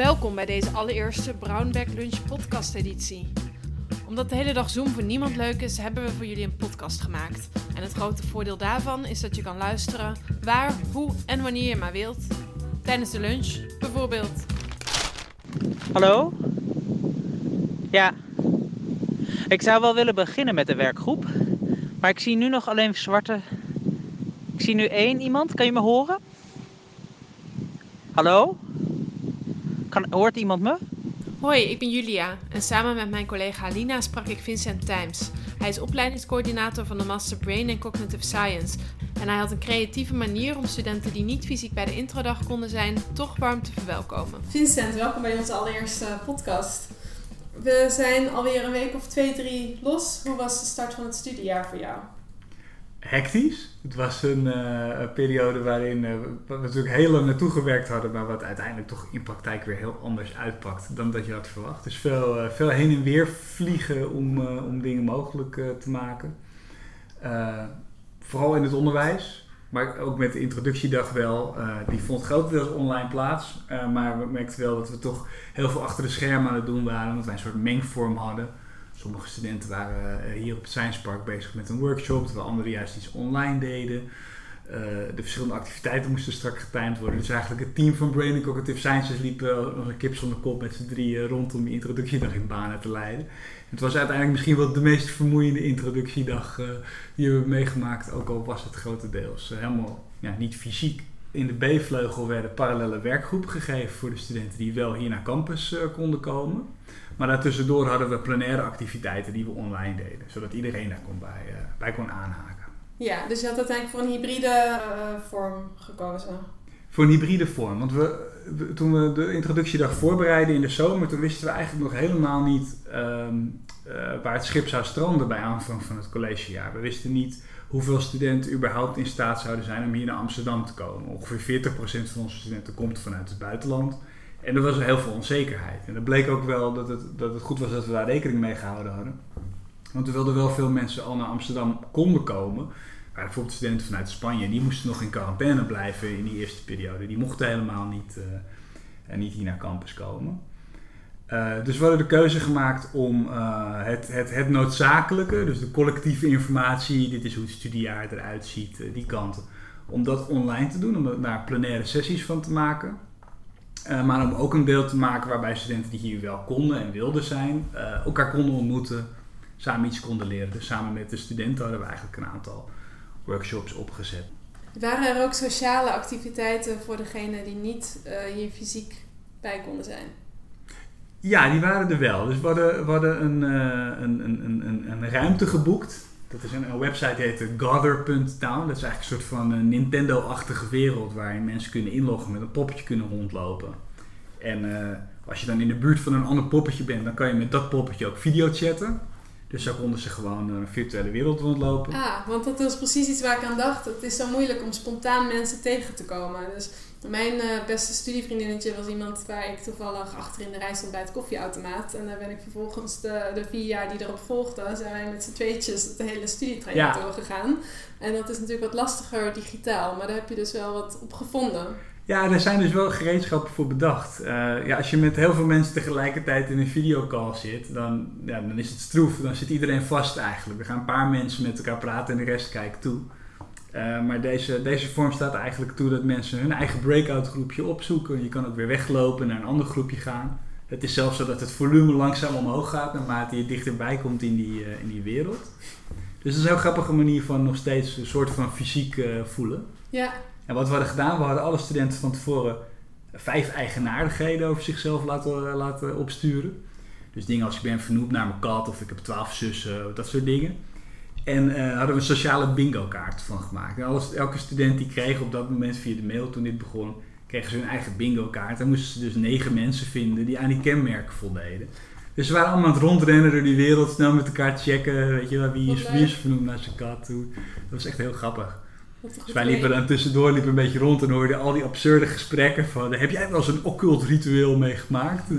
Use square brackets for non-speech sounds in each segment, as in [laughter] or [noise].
Welkom bij deze allereerste Brownback Lunch podcast editie. Omdat de hele dag Zoom voor niemand leuk is, hebben we voor jullie een podcast gemaakt. En het grote voordeel daarvan is dat je kan luisteren waar, hoe en wanneer je maar wilt. Tijdens de lunch, bijvoorbeeld. Hallo? Ja. Ik zou wel willen beginnen met de werkgroep. Maar ik zie nu nog alleen zwarte. Ik zie nu één iemand. Kan je me horen? Hallo? Kan, hoort iemand me? Hoi, ik ben Julia en samen met mijn collega Lina sprak ik Vincent Times. Hij is opleidingscoördinator van de Master Brain and Cognitive Science. En hij had een creatieve manier om studenten die niet fysiek bij de introdag konden zijn, toch warm te verwelkomen. Vincent, welkom bij onze allereerste podcast. We zijn alweer een week of twee, drie los. Hoe was de start van het studiejaar voor jou? Hectisch. Het was een uh, periode waarin uh, we natuurlijk heel lang naartoe gewerkt hadden, maar wat uiteindelijk toch in praktijk weer heel anders uitpakt dan dat je had verwacht. Dus veel, uh, veel heen en weer vliegen om, om dingen mogelijk te maken. vooral in het onderwijs, maar ook met de introductiedag wel. die vond grotendeels online plaats, maar we merkten wel dat we toch heel veel achter de schermen aan het doen waren, dat wij een soort mengvorm hadden. Sommige studenten waren eh, hier op het Science Park bezig met een workshop, terwijl anderen juist iets online deden. Uh, de verschillende activiteiten moesten strak getimed worden. Dus eigenlijk het team van Brain and Cognitive Sciences liep uh, als een kip zonder kop met z'n drieën rond om die introductiedag in banen te leiden. Het was uiteindelijk misschien wel de meest vermoeiende introductiedag die we hebben meegemaakt, ook al was het grotendeels helemaal ja, niet fysiek. In de B-vleugel werden parallele werkgroepen gegeven voor de studenten die wel hier naar campus konden komen. Maar daartussendoor hadden we plenaire activiteiten die we online deden, zodat iedereen daar kon bij, uh, bij kon aanhaken. Ja, dus je had uiteindelijk voor een hybride uh, vorm gekozen. Voor een hybride vorm. Want we, toen we de introductiedag voorbereidden in de zomer, toen wisten we eigenlijk nog helemaal niet um, uh, waar het schip zou stranden bij aanvang van het collegejaar. We wisten niet hoeveel studenten überhaupt in staat zouden zijn om hier naar Amsterdam te komen. Ongeveer 40% van onze studenten komt vanuit het buitenland. En er was heel veel onzekerheid. En dat bleek ook wel dat het, dat het goed was dat we daar rekening mee gehouden hadden. Want er wilden wel veel mensen al naar Amsterdam konden komen. Maar bijvoorbeeld studenten vanuit Spanje, die moesten nog in quarantaine blijven in die eerste periode. Die mochten helemaal niet, uh, niet hier naar campus komen. Uh, dus we hadden de keuze gemaakt om uh, het, het, het noodzakelijke, dus de collectieve informatie, dit is hoe het studiejaar eruit ziet, die kanten, om dat online te doen, om daar plenaire sessies van te maken. Uh, maar om ook een deel te maken waarbij studenten die hier wel konden en wilden zijn, uh, elkaar konden ontmoeten, samen iets konden leren. Dus samen met de studenten hadden we eigenlijk een aantal workshops opgezet. Waren er ook sociale activiteiten voor degenen die niet uh, hier fysiek bij konden zijn? Ja, die waren er wel. Dus we hadden, we hadden een, een, een, een, een ruimte geboekt dat is een, een website heet Gather.town. Dat is eigenlijk een soort van een Nintendo-achtige wereld waarin mensen kunnen inloggen met een poppetje kunnen rondlopen. En uh, als je dan in de buurt van een ander poppetje bent, dan kan je met dat poppetje ook video chatten. Dus zo konden ze gewoon een virtuele wereld rondlopen. Ah, want dat is precies iets waar ik aan dacht. Het is zo moeilijk om spontaan mensen tegen te komen. Dus mijn uh, beste studievriendinnetje was iemand waar ik toevallig achter in de rij stond bij het koffieautomaat. En daar ben ik vervolgens de, de vier jaar die erop volgden, zijn wij met z'n tweetjes het hele studietraject ja. doorgegaan. En dat is natuurlijk wat lastiger digitaal, maar daar heb je dus wel wat op gevonden. Ja, er zijn dus wel gereedschappen voor bedacht. Uh, ja, als je met heel veel mensen tegelijkertijd in een videocall zit, dan, ja, dan is het stroef. Dan zit iedereen vast eigenlijk. Er gaan een paar mensen met elkaar praten en de rest kijkt toe. Uh, maar deze, deze vorm staat eigenlijk toe dat mensen hun eigen breakout groepje opzoeken. Je kan ook weer weglopen en naar een ander groepje gaan. Het is zelfs zo dat het volume langzaam omhoog gaat naarmate je dichterbij komt in die, uh, in die wereld. Dus dat is een heel grappige manier van nog steeds een soort van fysiek uh, voelen. Ja. En wat we hadden gedaan, we hadden alle studenten van tevoren vijf eigenaardigheden over zichzelf laten, laten opsturen. Dus dingen als ik ben vernoemd naar mijn kat of ik heb twaalf zussen, dat soort dingen. En uh, hadden we een sociale bingo kaart van gemaakt. En alles, elke student die kreeg op dat moment via de mail toen dit begon, kregen ze hun eigen bingo kaart. En moesten ze dus negen mensen vinden die aan die kenmerken voldeden. Dus ze waren allemaal aan het rondrennen door die wereld, snel met elkaar checken. Weet je wel, wie is, wie is vernoemd naar zijn kat toe. Dat was echt heel grappig. Dus wij liepen dan tussendoor liepen een beetje rond en hoorden al die absurde gesprekken van... Heb jij wel eens een occult ritueel meegemaakt?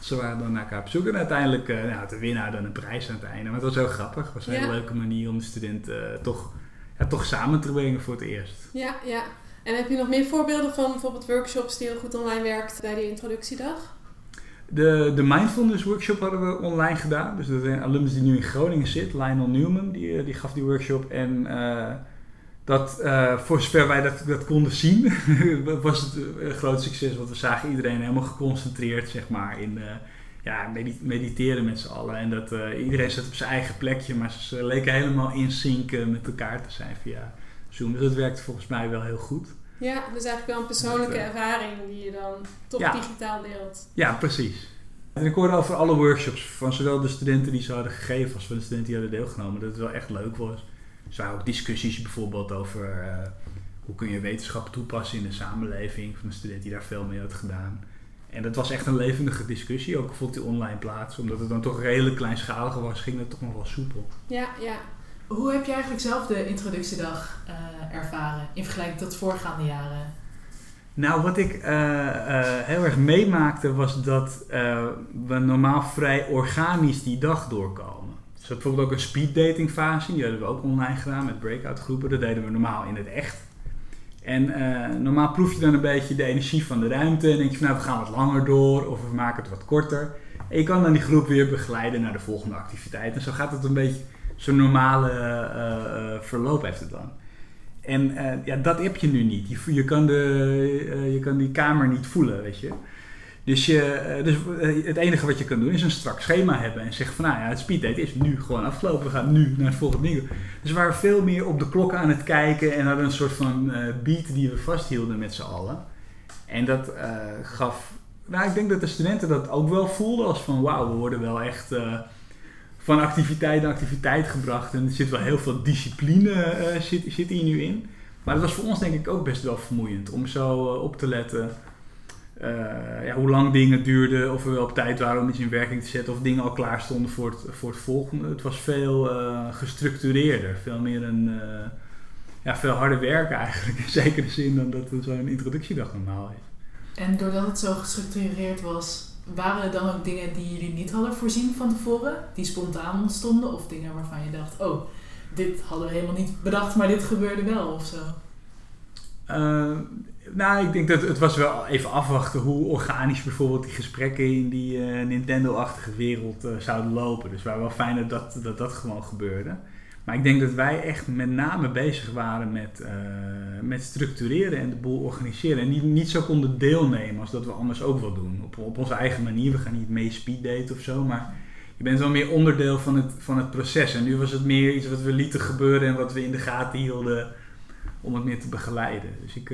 Ze waren dan naar elkaar op zoek en uiteindelijk uh, nou, de winnaar dan een prijs aan het einde. Maar het was heel grappig. Het was een hele leuke manier om de studenten uh, toch, ja, toch samen te brengen voor het eerst. Ja, ja. En heb je nog meer voorbeelden van bijvoorbeeld workshops die heel goed online werkt bij de introductiedag? De, de mindfulness workshop hadden we online gedaan. Dus dat is een alumnus die nu in Groningen zit, Lionel Newman, die, die gaf die workshop. En uh, dat, uh, voor zover wij dat, dat konden zien, [laughs] was het een groot succes. Want we zagen iedereen helemaal geconcentreerd, zeg maar, in uh, ja, mediteren met z'n allen. En dat iedereen zat op zijn eigen plekje, maar ze leken helemaal in sync met elkaar te zijn via Zoom. Dus dat werkte volgens mij wel heel goed. Ja, dus eigenlijk wel een persoonlijke ervaring die je dan toch digitaal deelt. Ja, precies. En ik hoorde over alle workshops, van zowel de studenten die ze hadden gegeven als van de studenten die hadden deelgenomen, dat het wel echt leuk was. Er waren ook discussies bijvoorbeeld over uh, hoe kun je wetenschap toepassen in de samenleving, van een student die daar veel mee had gedaan. En dat was echt een levendige discussie, ook vond die online plaats. Omdat het dan toch redelijk kleinschalig was, ging het toch nog wel soepel. Ja, ja. Hoe heb je eigenlijk zelf de introductiedag uh, ervaren in vergelijking tot voorgaande jaren? Nou, wat ik uh, uh, heel erg meemaakte was dat we normaal vrij organisch die dag doorkomen. Dus bijvoorbeeld ook een speeddating fase, die hadden we ook online gedaan met breakout groepen. Dat deden we normaal in het echt. En normaal proef je dan een beetje de energie van de ruimte en denk je van nou we gaan wat langer door of we maken het wat korter. En je kan dan die groep weer begeleiden naar de volgende activiteit. En zo gaat het een beetje zo'n normale uh, verloop heeft het dan. En ja, dat heb je nu niet. Je, je, kan de, je kan die kamer niet voelen, weet je. Dus, je, dus het enige wat je kan doen is een strak schema hebben en zeggen van nou ja, het speeddate is nu gewoon afgelopen. We gaan nu naar het volgende ding. Dus we waren veel meer op de klok aan het kijken en hadden een soort van beat die we vasthielden met z'n allen. En dat gaf, nou ik denk dat de studenten dat ook wel voelden als van wauw, we worden wel echt van activiteit naar activiteit gebracht. En er zit wel heel veel discipline zit, zit hier nu in. Maar dat was voor ons denk ik ook best wel vermoeiend om zo op te letten. Uh, ja, hoe lang dingen duurden, of we wel op tijd waren om iets in werking te zetten, of dingen al klaar stonden voor het, voor het volgende. Het was veel gestructureerder, veel meer een ja, veel harder werken eigenlijk. [laughs] In zekere zin dan dat zo'n introductiedag normaal is. En doordat het zo gestructureerd was, waren er dan ook dingen die jullie niet hadden voorzien van tevoren, die spontaan ontstonden? Of dingen waarvan je dacht, oh, dit hadden we helemaal niet bedacht, maar dit gebeurde wel of zo? Uh, nou, ik denk dat het was wel even afwachten hoe organisch bijvoorbeeld die gesprekken in die uh, Nintendo-achtige wereld uh, zouden lopen. Dus was wel fijn dat dat, dat gewoon gebeurde. Maar ik denk dat wij echt met name bezig waren met, uh, met structureren en de boel organiseren. En niet, niet zo konden deelnemen als dat we anders ook wel doen. Op, op onze eigen manier. We gaan niet mee speeddaten of zo. Maar je bent wel meer onderdeel van het, van het proces. En nu was het meer iets wat we lieten gebeuren en wat we in de gaten hielden om het meer te begeleiden. Dus ik.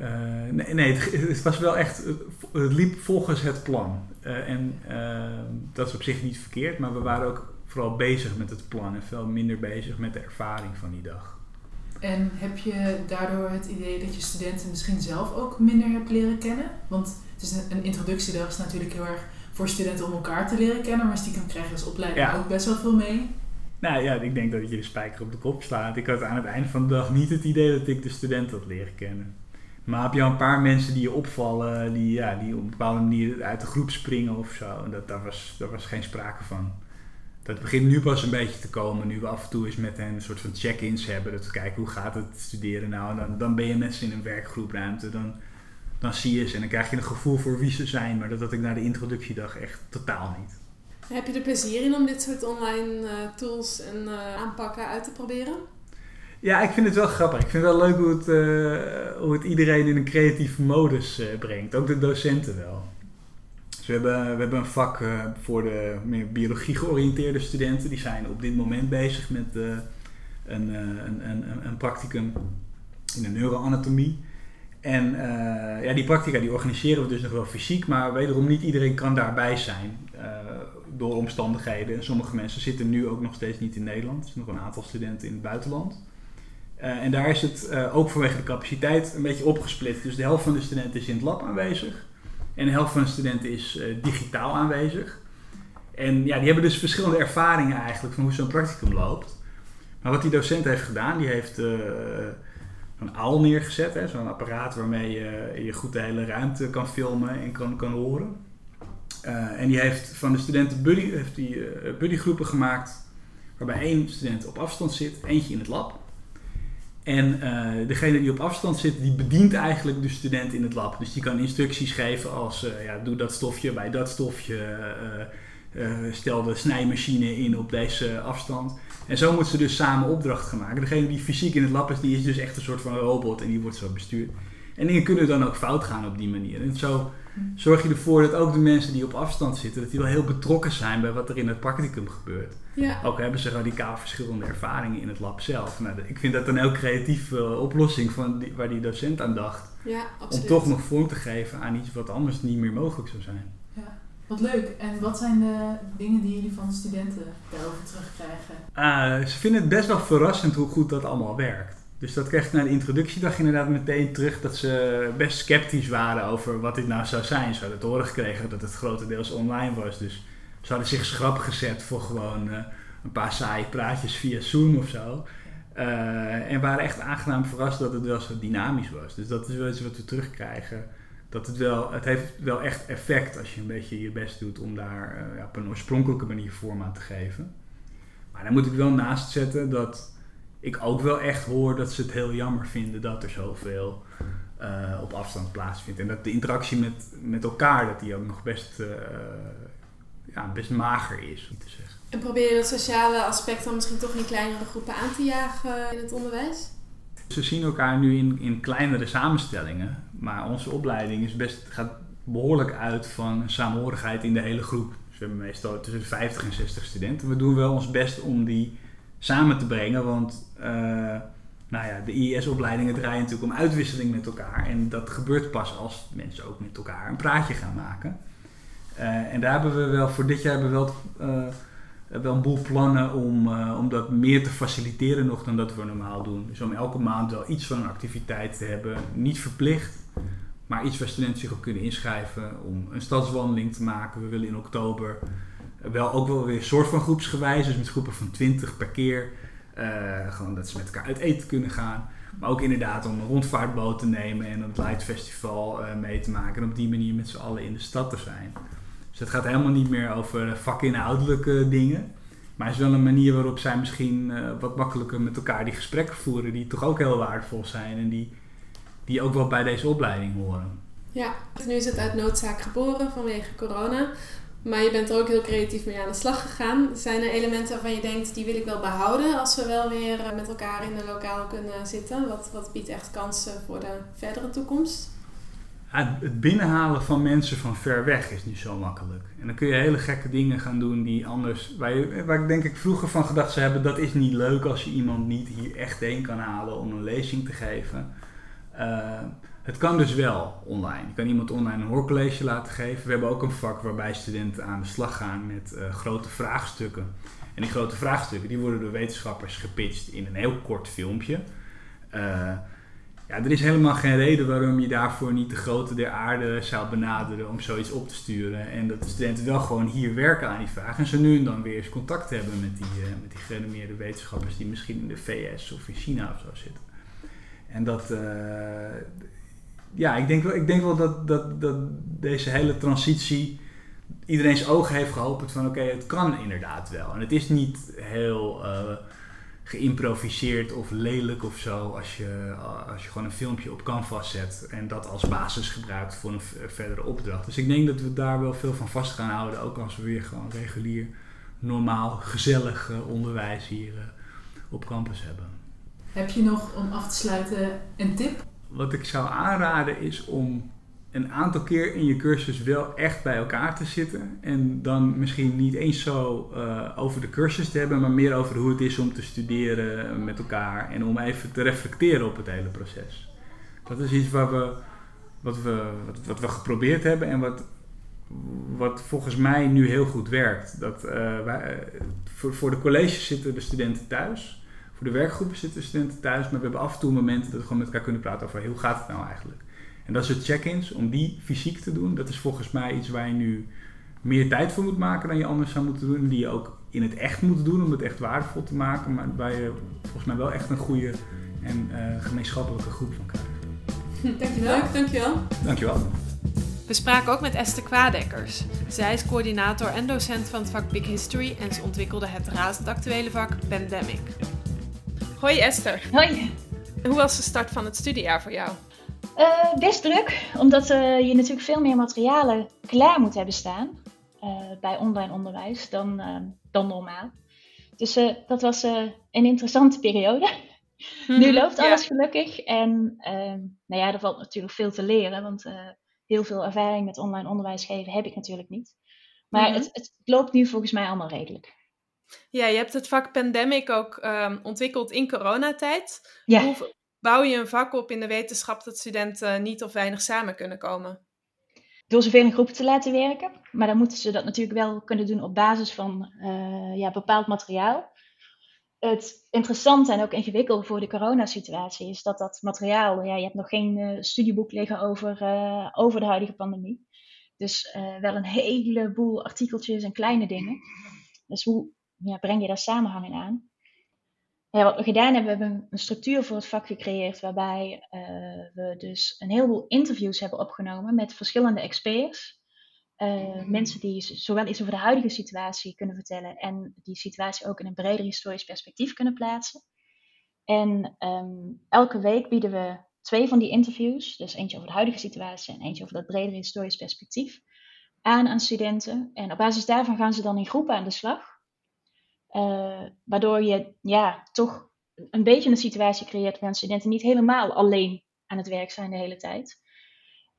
Uh, nee, nee het, het, was wel echt. Het liep volgens het plan. en dat is op zich niet verkeerd, maar we waren ook vooral bezig met het plan en veel minder bezig met de ervaring van die dag. En heb je daardoor het idee dat je studenten misschien zelf ook minder hebt leren kennen? Want het is een, introductiedag is natuurlijk heel erg voor studenten om elkaar te leren kennen, maar stiekem krijg je als opleiding ook best wel veel mee. Nou ja, ik denk dat je de spijker op de kop slaat. Ik had aan het einde van de dag niet het idee dat ik de studenten had leren kennen. Maar heb je al een paar mensen die je opvallen, die, ja, die op een bepaalde manier uit de groep springen of zo. En dat, daar, was, daar was geen sprake van dat begint nu pas een beetje te komen. Nu we af en toe eens met hen een soort van check-ins hebben. Dat we kijken hoe gaat het studeren nou. Dan, dan ben je met ze in een werkgroepruimte. Dan, dan zie je ze en dan krijg je een gevoel voor wie ze zijn. Maar dat had ik na de introductiedag echt totaal niet. Heb je er plezier in om dit soort online uh, tools en uh, aanpakken uit te proberen? Ja, ik vind het wel grappig. Ik vind het wel leuk hoe het, uh, hoe het iedereen in een creatieve modus brengt. Ook de docenten wel we hebben, we hebben een vak uh, voor de meer biologie georiënteerde studenten. Die zijn op dit moment bezig met een, een, een, een, practicum in de neuroanatomie. En ja, die practica die organiseren we dus nog wel fysiek, maar wederom niet iedereen kan daarbij zijn door omstandigheden. En sommige mensen zitten nu ook nog steeds niet in Nederland. Er zijn nog een aantal studenten in het buitenland. En daar is het ook vanwege de capaciteit een beetje opgesplit. Dus de helft van de studenten is in het lab aanwezig. En de helft van de studenten is uh, digitaal aanwezig. En ja, die hebben dus verschillende ervaringen eigenlijk van hoe zo'n practicum loopt. Maar wat die docent heeft gedaan, die heeft een AL neergezet. Zo'n apparaat waarmee je, je goed de hele ruimte kan filmen en kan, kan horen. En die heeft van de studenten buddy, heeft die, buddygroepen gemaakt. Waarbij één student op afstand zit, eentje in het lab. En uh, degene die op afstand zit, die bedient eigenlijk de student in het lab. Dus die kan instructies geven als, uh, ja, doe dat stofje bij dat stofje, uh, stel de snijmachine in op deze afstand. En zo moeten ze dus samen opdracht gaan maken. Degene die fysiek in het lab is, die is dus echt een soort van robot en die wordt zo bestuurd. En dingen kunnen dan ook fout gaan op die manier. En zo zorg je ervoor dat ook de mensen die op afstand zitten, dat die wel heel betrokken zijn bij wat er in het practicum gebeurt. Ja. Ook hebben ze radicaal verschillende ervaringen in het lab zelf. Nou, ik vind dat een heel creatieve oplossing van die, waar die docent aan dacht. Ja, om toch nog vorm te geven aan iets wat anders niet meer mogelijk zou zijn. Ja. Wat leuk. En wat zijn de dingen die jullie van studenten daarover terugkrijgen? Uh, ze vinden het best wel verrassend hoe goed dat allemaal werkt. Dus dat kreeg ik na de introductiedag inderdaad meteen terug dat ze best sceptisch waren over wat dit nou zou zijn. Ze hadden te horen gekregen dat het grotendeels online was. Dus ze hadden zich schrap gezet voor gewoon uh, een paar saaie praatjes via Zoom of zo. Uh, en waren echt aangenaam verrast dat het wel zo dynamisch was. Dus dat is wel iets wat we terugkrijgen. Dat het wel, het heeft wel echt effect als je een beetje je best doet om daar uh, op een oorspronkelijke manier vorm aan te geven. Maar dan moet ik wel naast zetten dat ik ook wel echt hoor dat ze het heel jammer vinden dat er zoveel uh, op afstand plaatsvindt. En dat de interactie met, met elkaar, dat die ook nog best, uh, ja, best mager is, om te zeggen. En probeer je dat sociale aspect dan misschien toch in kleinere groepen aan te jagen in het onderwijs? Ze zien elkaar nu in, in kleinere samenstellingen, maar onze opleiding is best, gaat behoorlijk uit van samenhorigheid in de hele groep. Dus we hebben meestal tussen 50 en 60 studenten. We doen wel ons best om die samen te brengen. Want uh, nou ja, de IES-opleidingen draaien natuurlijk om uitwisseling met elkaar. En dat gebeurt pas als mensen ook met elkaar een praatje gaan maken. Uh, en daar hebben we wel, voor dit jaar hebben we wel, uh, wel een boel plannen om, om dat meer te faciliteren nog dan dat we normaal doen. Dus om elke maand wel iets van een activiteit te hebben. Niet verplicht, maar iets waar studenten zich op kunnen inschrijven om een stadswandeling te maken. We willen in oktober wel ook wel weer een soort van groepsgewijs, dus met groepen van 20 per keer. Uh, gewoon dat ze met elkaar uit eten kunnen gaan. Maar ook inderdaad om een rondvaartboot te nemen en het Light Festival uh, mee te maken. En op die manier met z'n allen in de stad te zijn. Dus het gaat helemaal niet meer over vakinhoudelijke dingen. Maar het is wel een manier waarop zij misschien wat makkelijker met elkaar die gesprekken voeren. Die toch ook heel waardevol zijn en die, die ook wel bij deze opleiding horen. Ja, nu is het uit noodzaak geboren vanwege corona. Maar je bent er ook heel creatief mee aan de slag gegaan. Zijn er elementen waarvan je denkt, die wil ik wel behouden als we wel weer eh, met elkaar in een lokaal kunnen zitten? Wat, wat biedt echt kansen voor de verdere toekomst? het binnenhalen van mensen van ver weg is niet zo makkelijk. En dan kun je hele gekke dingen gaan doen die anders, waar, waar ik denk ik vroeger van gedacht zou hebben, dat is niet leuk als je iemand niet hier echt heen kan halen om een lezing te geven. Uh, het kan dus wel online. Je kan iemand online een hoorcollege laten geven. We hebben ook een vak waarbij studenten aan de slag gaan met uh, grote vraagstukken. En die grote vraagstukken die worden door wetenschappers gepitcht in een heel kort filmpje. Uh, ja, er is helemaal geen reden waarom je daarvoor niet de grootte der aarde zou benaderen om zoiets op te sturen. En dat de studenten wel gewoon hier werken aan die vraag. En ze nu en dan weer eens contact hebben met die, uh, met die gerenommeerde wetenschappers die misschien in de VS of in China of zo zitten. En dat, ja, ik denk wel, ik denk wel dat, dat, dat deze hele transitie iedereen's ogen heeft geholpen van oké, het kan inderdaad wel. En het is niet heel uh, geïmproviseerd of lelijk of zo als je, als je gewoon een filmpje op Canvas zet en dat als basis gebruikt voor een verdere opdracht. Dus ik denk dat we daar wel veel van vast gaan houden, ook als we weer gewoon regulier, normaal, gezellig uh, onderwijs hier op campus hebben. Heb je nog om af te sluiten een tip wat ik zou aanraden is om een aantal keer in je cursus wel echt bij elkaar te zitten. En dan misschien niet eens zo uh, over de cursus te hebben, maar meer over hoe het is om te studeren met elkaar. En om even te reflecteren op het hele proces. Dat is iets waar we, wat, we, wat, wat we geprobeerd hebben en wat, wat volgens mij nu heel goed werkt. Dat, uh, wij, voor, voor de colleges zitten de studenten thuis. Voor de werkgroepen zitten studenten thuis, maar we hebben af en toe momenten dat we gewoon met elkaar kunnen praten over hoe gaat het nou eigenlijk. En dat is het check-ins, om die fysiek te doen. Dat is volgens mij iets waar je nu meer tijd voor moet maken dan je anders zou moeten doen. Die je ook in het echt moet doen om het echt waardevol te maken. Maar waar je volgens mij wel echt een goede en uh, gemeenschappelijke groep van krijgt. [laughs] Dankjewel. Leuk, dankjewel. Dankjewel. We spraken ook met Esther Kwadekkers. Zij is coördinator en docent van het vak Big History en ze ontwikkelde het razend actuele vak Pandemic. Hoi Esther. Hoi. Hoe was de start van het studiejaar voor jou? Uh, best druk, omdat uh, je natuurlijk veel meer materialen klaar moet hebben staan uh, bij online onderwijs dan, dan normaal. Dus dat was een interessante periode. [laughs] nu mhm, loopt alles gelukkig en nou ja, er valt natuurlijk veel te leren, want heel veel ervaring met online onderwijs geven heb ik natuurlijk niet. Maar mhm. het, het, loopt nu volgens mij allemaal redelijk. Ja, je hebt het vak pandemic ook um, ontwikkeld in coronatijd. Ja. Hoe bouw je een vak op in de wetenschap dat studenten niet of weinig samen kunnen komen? Door zoveel in groepen te laten werken. Maar dan moeten ze dat natuurlijk wel kunnen doen op basis van uh, ja, bepaald materiaal. Het interessante en ook ingewikkelde voor de coronasituatie is dat dat materiaal, ja, je hebt nog geen uh, studieboek liggen over, uh, over de huidige pandemie. Dus wel een heleboel artikeltjes en kleine dingen. Dus hoe ja, breng je daar samenhang in aan? Ja, wat we gedaan hebben, we hebben een structuur voor het vak gecreëerd waarbij uh, we dus een heleboel interviews hebben opgenomen met verschillende experts. Uh, mensen die zowel iets over de huidige situatie kunnen vertellen en die situatie ook in een breder historisch perspectief kunnen plaatsen. En um, elke week bieden we twee van die interviews, dus eentje over de huidige situatie en eentje over dat bredere historisch perspectief, aan aan studenten. En op basis daarvan gaan ze dan in groepen aan de slag. Uh, waardoor je ja, toch een beetje een situatie creëert waarin studenten niet helemaal alleen aan het werk zijn de hele tijd.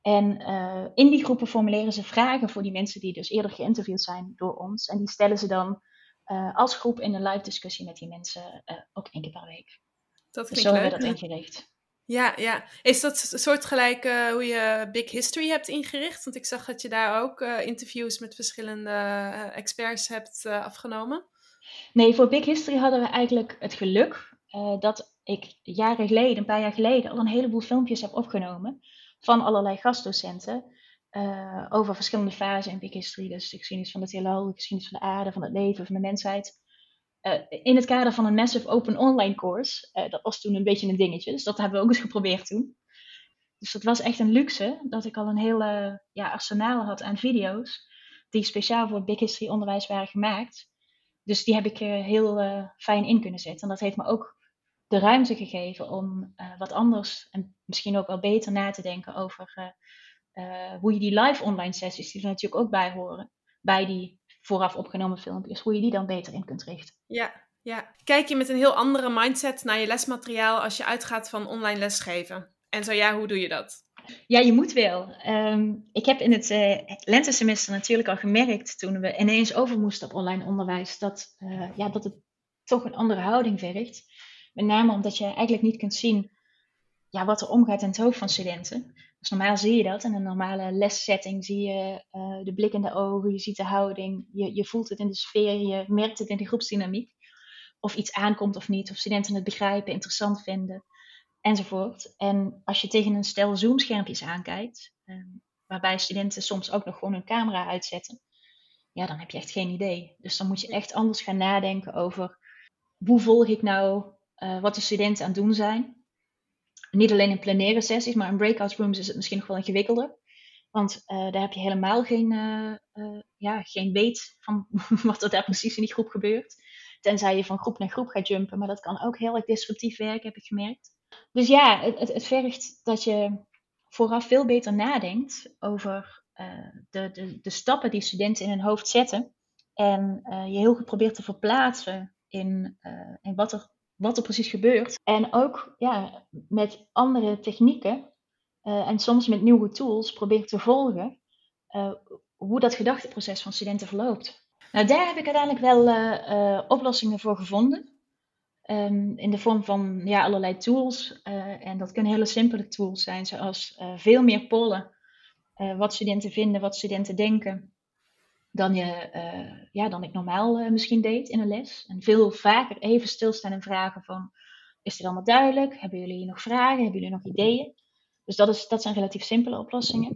En uh, in die groepen formuleren ze vragen voor die mensen die dus eerder geïnterviewd zijn door ons. En die stellen ze dan uh, als groep in een live discussie met die mensen ook één keer per week. Dat dus zo hebben we dat ingericht. Ja, ja. Is dat soortgelijk uh, hoe je Big History hebt ingericht? Want ik zag dat je daar ook interviews met verschillende experts hebt afgenomen. Nee, voor Big History hadden we eigenlijk het geluk uh, dat ik jaren geleden, een paar jaar geleden, al een heleboel filmpjes heb opgenomen van allerlei gastdocenten uh, over verschillende fasen in Big History. Dus de geschiedenis van het heelal, de geschiedenis van de aarde, van het leven, van de mensheid. Uh, in het kader van een massive open online course. dat was toen een beetje een dingetje, dus dat hebben we ook eens geprobeerd toen. Dus dat was echt een luxe dat ik al een hele ja, arsenaal had aan video's die speciaal voor Big History onderwijs waren gemaakt. Dus die heb ik uh, heel uh, fijn in kunnen zetten. En dat heeft me ook de ruimte gegeven om uh, wat anders en misschien ook wel beter na te denken over hoe je die live online sessies, die er natuurlijk ook bij horen, bij die vooraf opgenomen filmpjes, hoe je die dan beter in kunt richten. Ja, ja. Kijk je met een heel andere mindset naar je lesmateriaal als je uitgaat van online lesgeven? En zo ja, hoe doe je dat? Ja, je moet wel. Ehm, ik heb in het uh, lentesemester natuurlijk al gemerkt toen we ineens over moesten op online onderwijs, dat, uh, ja, dat het toch een andere houding vergt. Met name omdat je eigenlijk niet kunt zien ja, wat er omgaat in het hoofd van studenten. Dus normaal zie je dat. In een normale lessetting zie je uh, de blik in de ogen, je ziet de houding, je, je voelt het in de sfeer, je merkt het in de groepsdynamiek. Of iets aankomt of niet, of studenten het begrijpen, interessant vinden enzovoort. En als je tegen een stel zoomschermpjes aankijkt, ehm, waarbij studenten soms ook nog gewoon hun camera uitzetten, ja, dan heb je echt geen idee. Dus dan moet je echt anders gaan nadenken over hoe volg ik nou uh, wat de studenten aan het doen zijn. Niet alleen in plenaire sessies, maar in breakout rooms is het misschien nog wel ingewikkelder. Want uh, daar heb je helemaal geen, uh, ja, geen weet van [laughs] wat er daar precies in die groep gebeurt. Tenzij je van groep naar groep gaat jumpen. Maar dat kan ook heel erg disruptief werken, heb ik gemerkt. Dus ja, het, vergt dat je vooraf veel beter nadenkt over uh, de, de, de stappen die studenten in hun hoofd zetten. En uh, je heel goed probeert te verplaatsen in, uh, in wat, er, wat er precies gebeurt. En ook ja, met andere technieken en soms met nieuwe tools probeert te volgen hoe dat gedachteproces van studenten verloopt. Nou, daar heb ik uiteindelijk wel oplossingen voor gevonden. Um, in de vorm van ja, allerlei tools. Uh, en dat kunnen hele simpele tools zijn, zoals uh, veel meer pollen. Uh, wat studenten vinden, wat studenten denken, dan, je, ja, dan ik normaal misschien deed in een les. En veel vaker even stilstaan en vragen van, is dit allemaal duidelijk? Hebben jullie nog vragen? Hebben jullie nog ideeën? Dus dat, is, dat zijn relatief simpele oplossingen.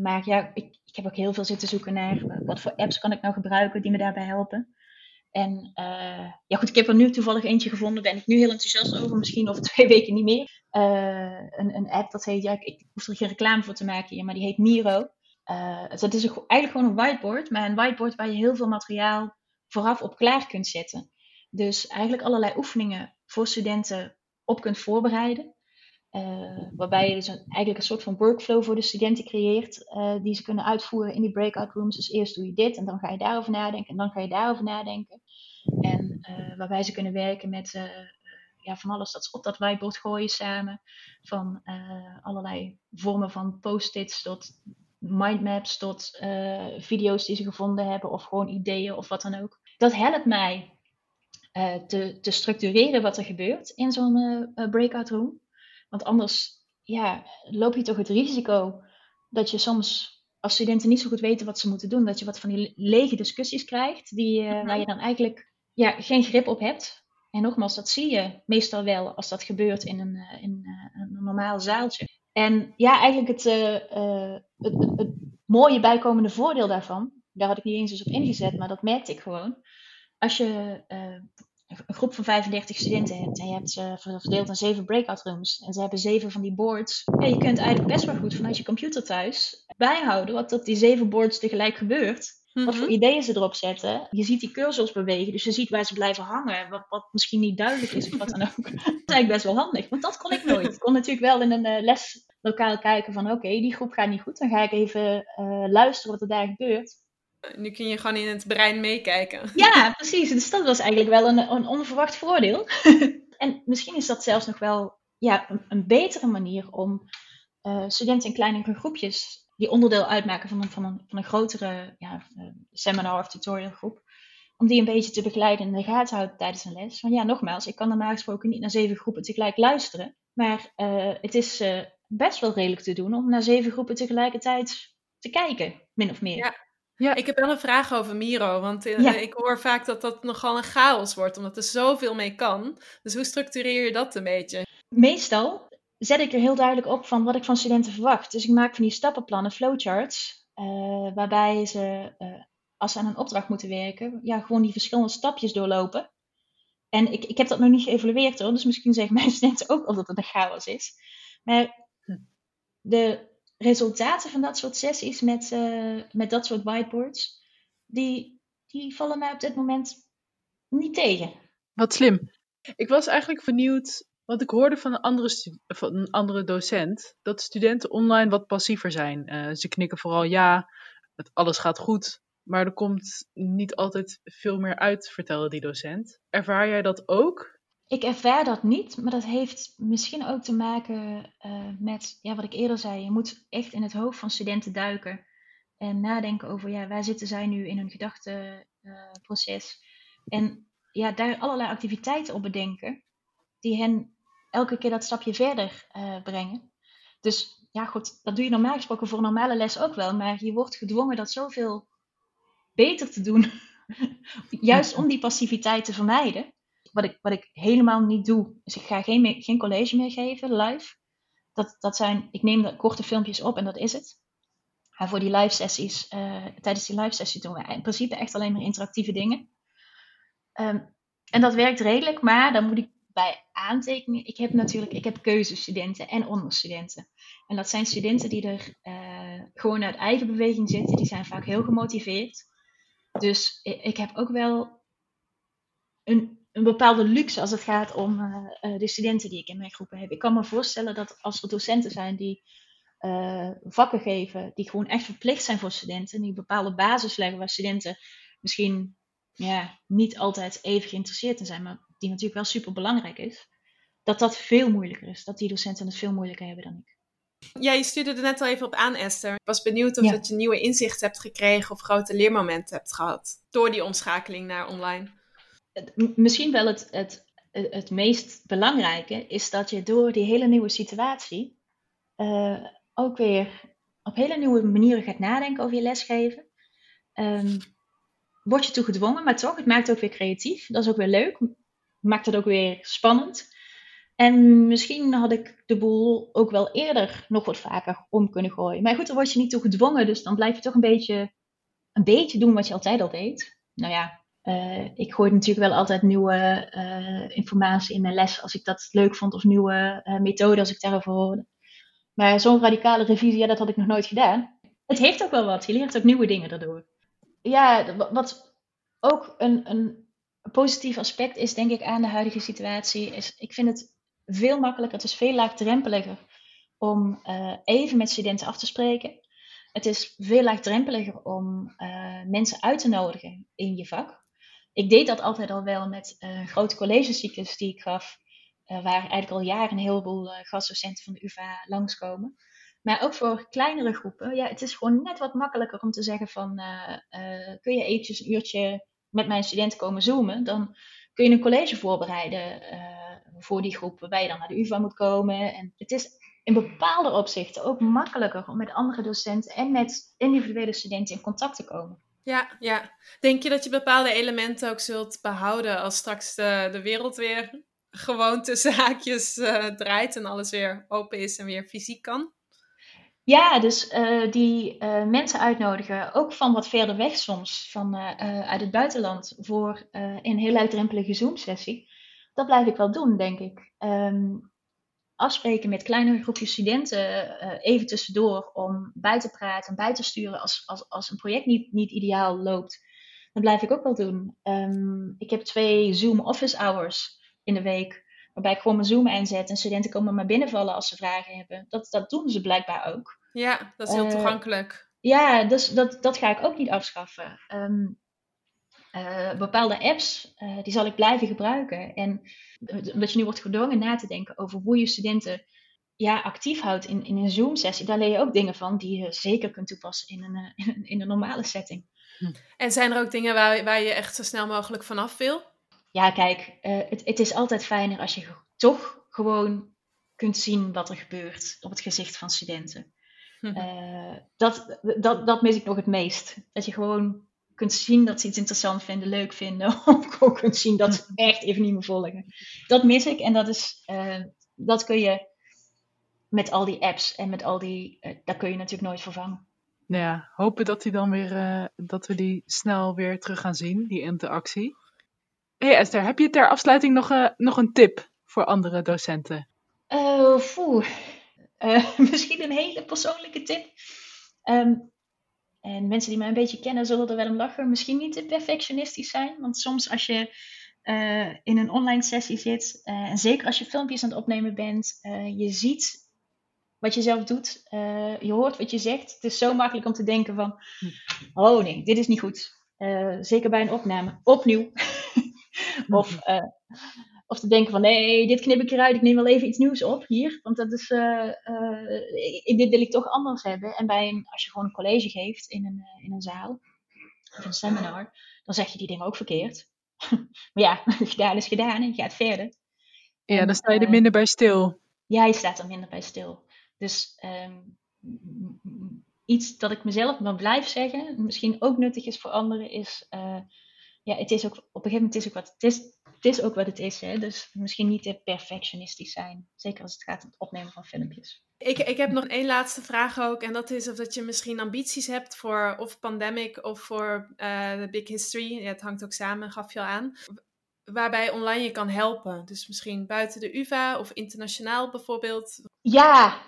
maar ja, ik, ik heb ook heel veel zitten zoeken naar wat voor apps kan ik nou gebruiken die me daarbij helpen. En uh, ja goed, ik heb er nu toevallig eentje gevonden, ben ik nu heel enthousiast over, misschien over [laughs] twee weken niet meer. Uh, een, een, app dat heet, ja, ik, ik hoef er geen reclame voor te maken hier, maar die heet Miro. Uh, dus dat is eigenlijk gewoon een whiteboard, maar een whiteboard waar je heel veel materiaal vooraf op klaar kunt zetten. Dus eigenlijk allerlei oefeningen voor studenten op kunt voorbereiden. Uh, waarbij je dus eigenlijk een soort van workflow voor de studenten creëert, uh, die ze kunnen uitvoeren in die breakout rooms. Dus eerst doe je dit en dan ga je daarover nadenken en dan ga je daarover nadenken. En uh, waarbij ze kunnen werken met ja, van alles dat ze op dat whiteboard gooien samen. Van allerlei vormen van post-its tot mindmaps tot video's die ze gevonden hebben of gewoon ideeën of wat dan ook. Dat helpt mij te, te structureren wat er gebeurt in zo'n breakout room. Want anders ja, loop je toch het risico dat je soms als studenten niet zo goed weten wat ze moeten doen, dat je wat van die lege discussies krijgt, die, uh, waar je dan eigenlijk ja, geen grip op hebt. En nogmaals, dat zie je meestal wel als dat gebeurt in een, uh, in, uh, een normaal zaaltje. En ja, eigenlijk het, het, het, het, mooie bijkomende voordeel daarvan, daar had ik niet eens eens op ingezet, maar dat merkte ik gewoon. Als je een groep van 35 studenten hebt en je hebt ze verdeeld in zeven breakout rooms en ze hebben zeven van die boards, ja, je kunt eigenlijk best wel goed vanuit je computer thuis bijhouden wat op die zeven boards tegelijk gebeurt. Wat voor mhm. ideeën ze erop zetten. Je ziet die cursors bewegen, dus je ziet waar ze blijven hangen. Wat, wat misschien niet duidelijk is of wat dan ook. [laughs] dat is eigenlijk best wel handig, want dat kon ik nooit. Ik kon natuurlijk wel in een uh, leslokaal kijken van oké, die groep gaat niet goed. Dan ga ik even uh, luisteren wat er daar gebeurt. Nu kun je gewoon in het brein meekijken. Ja, precies. Dus dat was eigenlijk wel een, een onverwacht voordeel. [laughs] en misschien is dat zelfs nog wel ja, een, een betere manier om uh, studenten in kleine groepjes, die onderdeel uitmaken van een, van een, van een grotere ja, uh, seminar of tutorial groep, om die een beetje te begeleiden en in de gaten houden tijdens een les. Want ja, nogmaals, ik kan normaal gesproken niet naar zeven groepen tegelijk luisteren. Maar uh, het is best wel redelijk te doen om naar zeven groepen tegelijkertijd te kijken, min of meer. Ja. Ja. Ik heb wel een vraag over Miro, want eh, ik hoor vaak dat dat nogal een chaos wordt, omdat er zoveel mee kan. Dus hoe structureer je dat een beetje? Meestal zet ik er heel duidelijk op van wat ik van studenten verwacht. Dus ik maak van die stappenplannen, flowcharts, uh, waarbij ze, uh, als ze aan een opdracht moeten werken, ja, gewoon die verschillende stapjes doorlopen. En ik, ik heb dat nog niet geëvalueerd hoor, dus misschien zeggen [laughs] mijn studenten ook al dat het een chaos is. Maar hm. de resultaten van dat soort sessies met, uh, met dat soort whiteboards, die, die vallen mij op dit moment niet tegen. Wat slim. Ik was eigenlijk benieuwd, want ik hoorde van een andere, van een andere docent, dat studenten online wat passiever zijn. Uh, ze knikken vooral ja, het, alles gaat goed, maar er komt niet altijd veel meer uit, vertelde die docent. Ervaar jij dat ook? Ik ervaar dat niet, maar dat heeft misschien ook te maken uh, met ja, wat ik eerder zei. Je moet echt in het hoofd van studenten duiken en nadenken over ja, waar zitten zij nu in hun gedachteproces. Uh, en ja, daar allerlei activiteiten op bedenken die hen elke keer dat stapje verder uh, brengen. Dus ja, goed, dat doe je normaal gesproken voor een normale les ook wel, maar je wordt gedwongen dat zoveel beter te doen. [laughs] Juist om die passiviteit te vermijden wat ik, wat ik helemaal niet doe, is ik ga geen, geen college meer geven live. Dat, dat zijn, ik neem de korte filmpjes op en dat is het. En voor die live sessies, uh, tijdens die live sessie doen we in principe echt alleen maar interactieve dingen. Um, en dat werkt redelijk, maar dan moet ik bij aantekenen. Ik heb natuurlijk, ik heb keuzestudenten en onderstudenten. En dat zijn studenten die er uh, gewoon uit eigen beweging zitten. Die zijn vaak heel gemotiveerd. Dus ik heb ook wel een, een bepaalde luxe als het gaat om uh, de studenten die ik in mijn groepen heb. Ik kan me voorstellen dat als er docenten zijn die uh, vakken geven, die gewoon echt verplicht zijn voor studenten, die een bepaalde basis leggen waar studenten misschien ja, niet altijd even geïnteresseerd in zijn, maar die natuurlijk wel super belangrijk is, dat dat veel moeilijker is. Dat die docenten het veel moeilijker hebben dan ik. Ja, je stuurde er net al even op aan, Esther. Ik was benieuwd of ja. dat je nieuwe inzichten hebt gekregen of grote leermomenten hebt gehad door die omschakeling naar online misschien wel het, het, het meest belangrijke is dat je door die hele nieuwe situatie uh, ook weer op hele nieuwe manieren gaat nadenken over je lesgeven. Um, word je toe gedwongen, maar toch, het maakt het ook weer creatief. Dat is ook weer leuk. Maakt het ook weer spannend. En misschien had ik de boel ook wel eerder nog wat vaker om kunnen gooien. Maar goed, dan word je niet toe gedwongen, dus dan blijf je toch een beetje, een beetje doen wat je altijd al deed. Nou ja, uh, ik gooi natuurlijk wel altijd nieuwe uh, informatie in mijn les als ik dat leuk vond, of nieuwe uh, methoden als ik daarover hoorde. Maar zo'n radicale revisie, ja, dat had ik nog nooit gedaan. Het heeft ook wel wat, je leert ook nieuwe dingen daardoor. Ja, wat ook een, een positief aspect is, denk ik, aan de huidige situatie, is ik vind het veel makkelijker, het is veel laagdrempeliger om even met studenten af te spreken. Het is veel laagdrempeliger om mensen uit te nodigen in je vak. Ik deed dat altijd al wel met uh, grote collegecyclus die ik gaf, waar eigenlijk al jaren een heleboel gastdocenten van de UvA langskomen. Maar ook voor kleinere groepen, ja, het is gewoon net wat makkelijker om te zeggen van, kun je eventjes een uurtje met mijn studenten komen zoomen, dan kun je een college voorbereiden voor die groep waarbij je dan naar de UvA moet komen. En het is in bepaalde opzichten ook makkelijker om met andere docenten en met individuele studenten in contact te komen. Ja, ja. Denk je dat je bepaalde elementen ook zult behouden als straks de, de wereld weer gewoon tussen haakjes uh, draait en alles weer open is en weer fysiek kan? Ja, dus uh, die uh, mensen uitnodigen, ook van wat verder weg soms, van, uit het buitenland, voor een heel laagdrempelige Zoom-sessie. Dat blijf ik wel doen, denk ik. Um, afspreken met kleinere groepjes studenten uh, even tussendoor om bij te praten en bij te sturen als, als, als een project niet, niet ideaal loopt. Dat blijf ik ook wel doen. Um, ik heb twee Zoom office hours in de week, waarbij ik gewoon mijn Zoom inzet en studenten komen maar binnenvallen als ze vragen hebben. Dat, dat doen ze blijkbaar ook. Ja, dat is heel uh, toegankelijk. Ja, dus dat, dat ga ik ook niet afschaffen. Um, uh, bepaalde apps, die zal ik blijven gebruiken. En omdat je nu wordt gedwongen na te denken over hoe je studenten ja, actief houdt in, in een Zoom-sessie, daar leer je ook dingen van die je zeker kunt toepassen in een, eh, in een normale setting. Hm. En zijn er ook dingen waar, waar je echt zo snel mogelijk vanaf wil? Ja, kijk, uh, het, het is altijd fijner als je toch gewoon kunt zien wat er gebeurt op het gezicht van studenten. Hm. Dat, dat, dat mis ik nog het meest. Dat je gewoon kunt zien dat ze iets interessant vinden, leuk vinden. [laughs] Of ook kunt zien dat ze echt even niet meer volgen. Dat mis ik en dat, is, uh, dat kun je met al die apps en met al die, uh, dat kun je natuurlijk nooit vervangen. Nou ja, hopen dat, die dan weer, uh, dat we die snel weer terug gaan zien, die interactie. hey Esther, heb je ter afsluiting nog, nog een tip voor andere docenten? Uh, [laughs] misschien een hele persoonlijke tip. Um, en mensen die mij een beetje kennen zullen er wel om lachen. Misschien niet te perfectionistisch zijn. Want soms als je uh, in een online sessie zit, uh, en zeker als je filmpjes aan het opnemen bent, uh, je ziet wat je zelf doet, je hoort wat je zegt. Het is zo makkelijk om te denken van, oh nee, dit is niet goed. zeker bij een opname. Opnieuw. [laughs] of of te denken van nee, dit knip ik eruit, ik neem wel even iets nieuws op hier. Want dat is, uh, uh, dit wil ik toch anders hebben. En bij een, als je gewoon een college geeft in een, uh, in een zaal of een seminar, dan zeg je die dingen ook verkeerd. [laughs] maar ja, [laughs] gedaan is gedaan en je gaat verder. Ja, dan sta je er minder bij stil. Ja, je staat er minder bij stil. Dus um, iets dat ik mezelf maar blijf zeggen, misschien ook nuttig is voor anderen, is ja, het is ook op een gegeven moment is ook wat het is. Het is ook wat het is, hè? dus misschien niet te perfectionistisch zijn. Zeker als het gaat om het opnemen van filmpjes. Ik, ik heb nog één laatste vraag ook. En dat is of dat je misschien ambities hebt voor of Pandemic of voor uh, de Big History. Ja, het hangt ook samen, gaf je al aan. Waarbij online je kan helpen. Dus misschien buiten de UvA of internationaal bijvoorbeeld. Ja,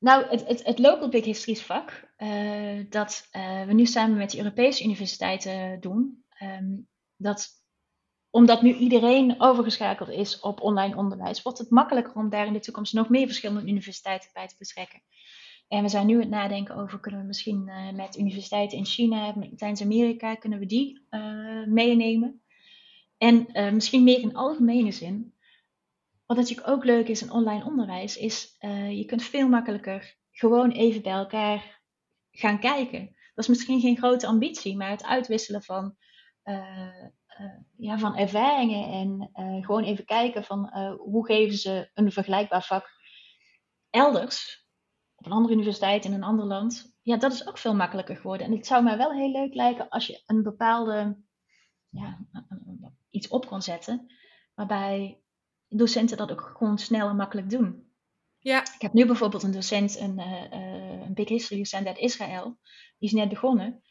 nou, het, het, het Local Big Histories vak, uh, dat uh, we nu samen met de Europese universiteiten doen. Um, dat omdat nu iedereen overgeschakeld is op online onderwijs, wordt het makkelijker om daar in de toekomst nog meer verschillende universiteiten bij te betrekken. En we zijn nu het nadenken over, kunnen we misschien uh, met universiteiten in China, Latijns-Amerika, kunnen we die uh, meenemen? En uh, misschien meer in algemene zin. Wat natuurlijk ook leuk is in online onderwijs, is je kunt veel makkelijker gewoon even bij elkaar gaan kijken. Dat is misschien geen grote ambitie, maar het uitwisselen van ja, van ervaringen en uh, gewoon even kijken van uh, hoe geven ze een vergelijkbaar vak elders, op een andere universiteit in een ander land. Ja, dat is ook veel makkelijker geworden. En het zou mij wel heel leuk lijken als je een bepaalde, ja, iets op kon zetten, waarbij docenten dat ook gewoon snel en makkelijk doen. Ja. Ik heb nu bijvoorbeeld een docent, een, een Big History docent uit Israël, die is net begonnen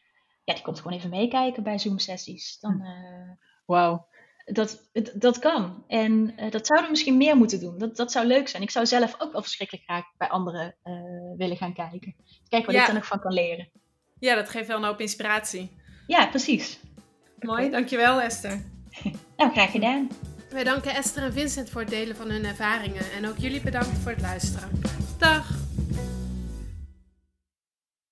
ja, die komt gewoon even meekijken bij Zoom-sessies. Dan, uh, Wauw. Dat, dat kan. En uh, dat zouden we misschien meer moeten doen. Dat, dat zou leuk zijn. Ik zou zelf ook wel verschrikkelijk graag bij anderen uh, willen gaan kijken. Kijken wat ja. ik er nog van kan leren. Ja, dat geeft wel een hoop inspiratie. Ja, precies. Mooi, dankjewel Esther. [laughs] nou, graag gedaan. Wij danken Esther en Vincent voor het delen van hun ervaringen en ook jullie bedankt voor het luisteren. Dag!